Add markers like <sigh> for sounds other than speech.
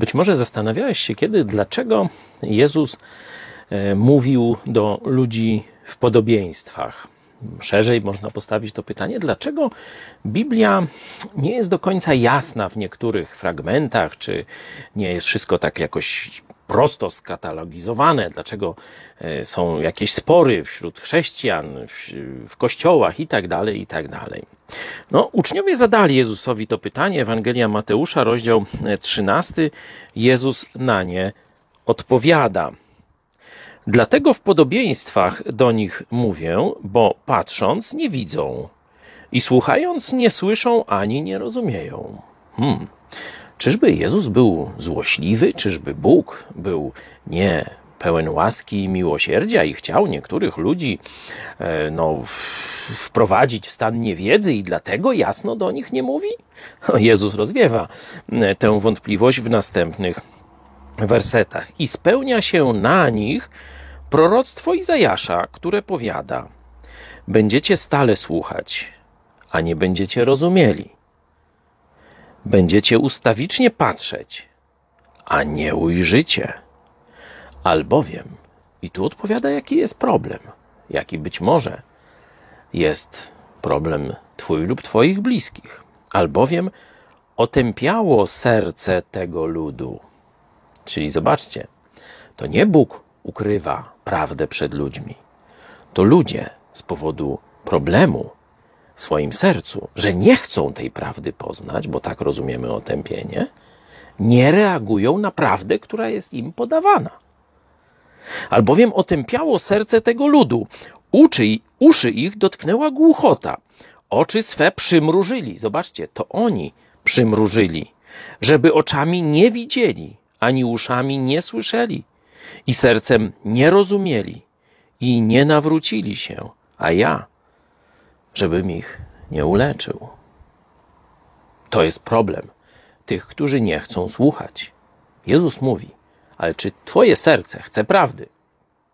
Być może zastanawiałeś się kiedy, dlaczego Jezus e, mówił do ludzi w podobieństwach. Szerzej można postawić to pytanie, dlaczego Biblia nie jest do końca jasna w niektórych fragmentach, czy nie jest wszystko tak jakoś prosto skatalogizowane, dlaczego e, są jakieś spory wśród chrześcijan, w, w kościołach i tak dalej, i tak. No, uczniowie zadali Jezusowi to pytanie, Ewangelia Mateusza, rozdział 13, Jezus na nie odpowiada. Dlatego w podobieństwach do nich mówię, bo patrząc nie widzą i słuchając nie słyszą ani nie rozumieją. Hmm. Czyżby Jezus był złośliwy? Czyżby Bóg był nie pełen łaski i miłosierdzia i chciał niektórych ludzi e, no, wprowadzić w stan niewiedzy i dlatego jasno do nich nie mówi? <laughs> Jezus rozwiewa e, tę wątpliwość w następnych wersetach. I spełnia się na nich proroctwo Izajasza, które powiada: Będziecie stale słuchać, a nie będziecie rozumieli. Będziecie ustawicznie patrzeć, a nie ujrzycie. Albowiem, i tu odpowiada, jaki jest problem, jaki być może jest problem Twój lub Twoich bliskich. Albowiem otępiało serce tego ludu. Czyli zobaczcie, to nie Bóg ukrywa prawdę przed ludźmi. To ludzie z powodu problemu w swoim sercu, że nie chcą tej prawdy poznać, bo tak rozumiemy otępienie, nie reagują na prawdę, która jest im podawana. Albowiem otępiało serce tego ludu, uczy, uszy ich dotknęła głuchota, oczy swe przymrużyli. Zobaczcie, to oni przymrużyli, żeby oczami nie widzieli, ani uszami nie słyszeli, i sercem nie rozumieli, i nie nawrócili się, a ja, żebym ich nie uleczył. To jest problem tych, którzy nie chcą słuchać. Jezus mówi, ale czy Twoje serce chce prawdy?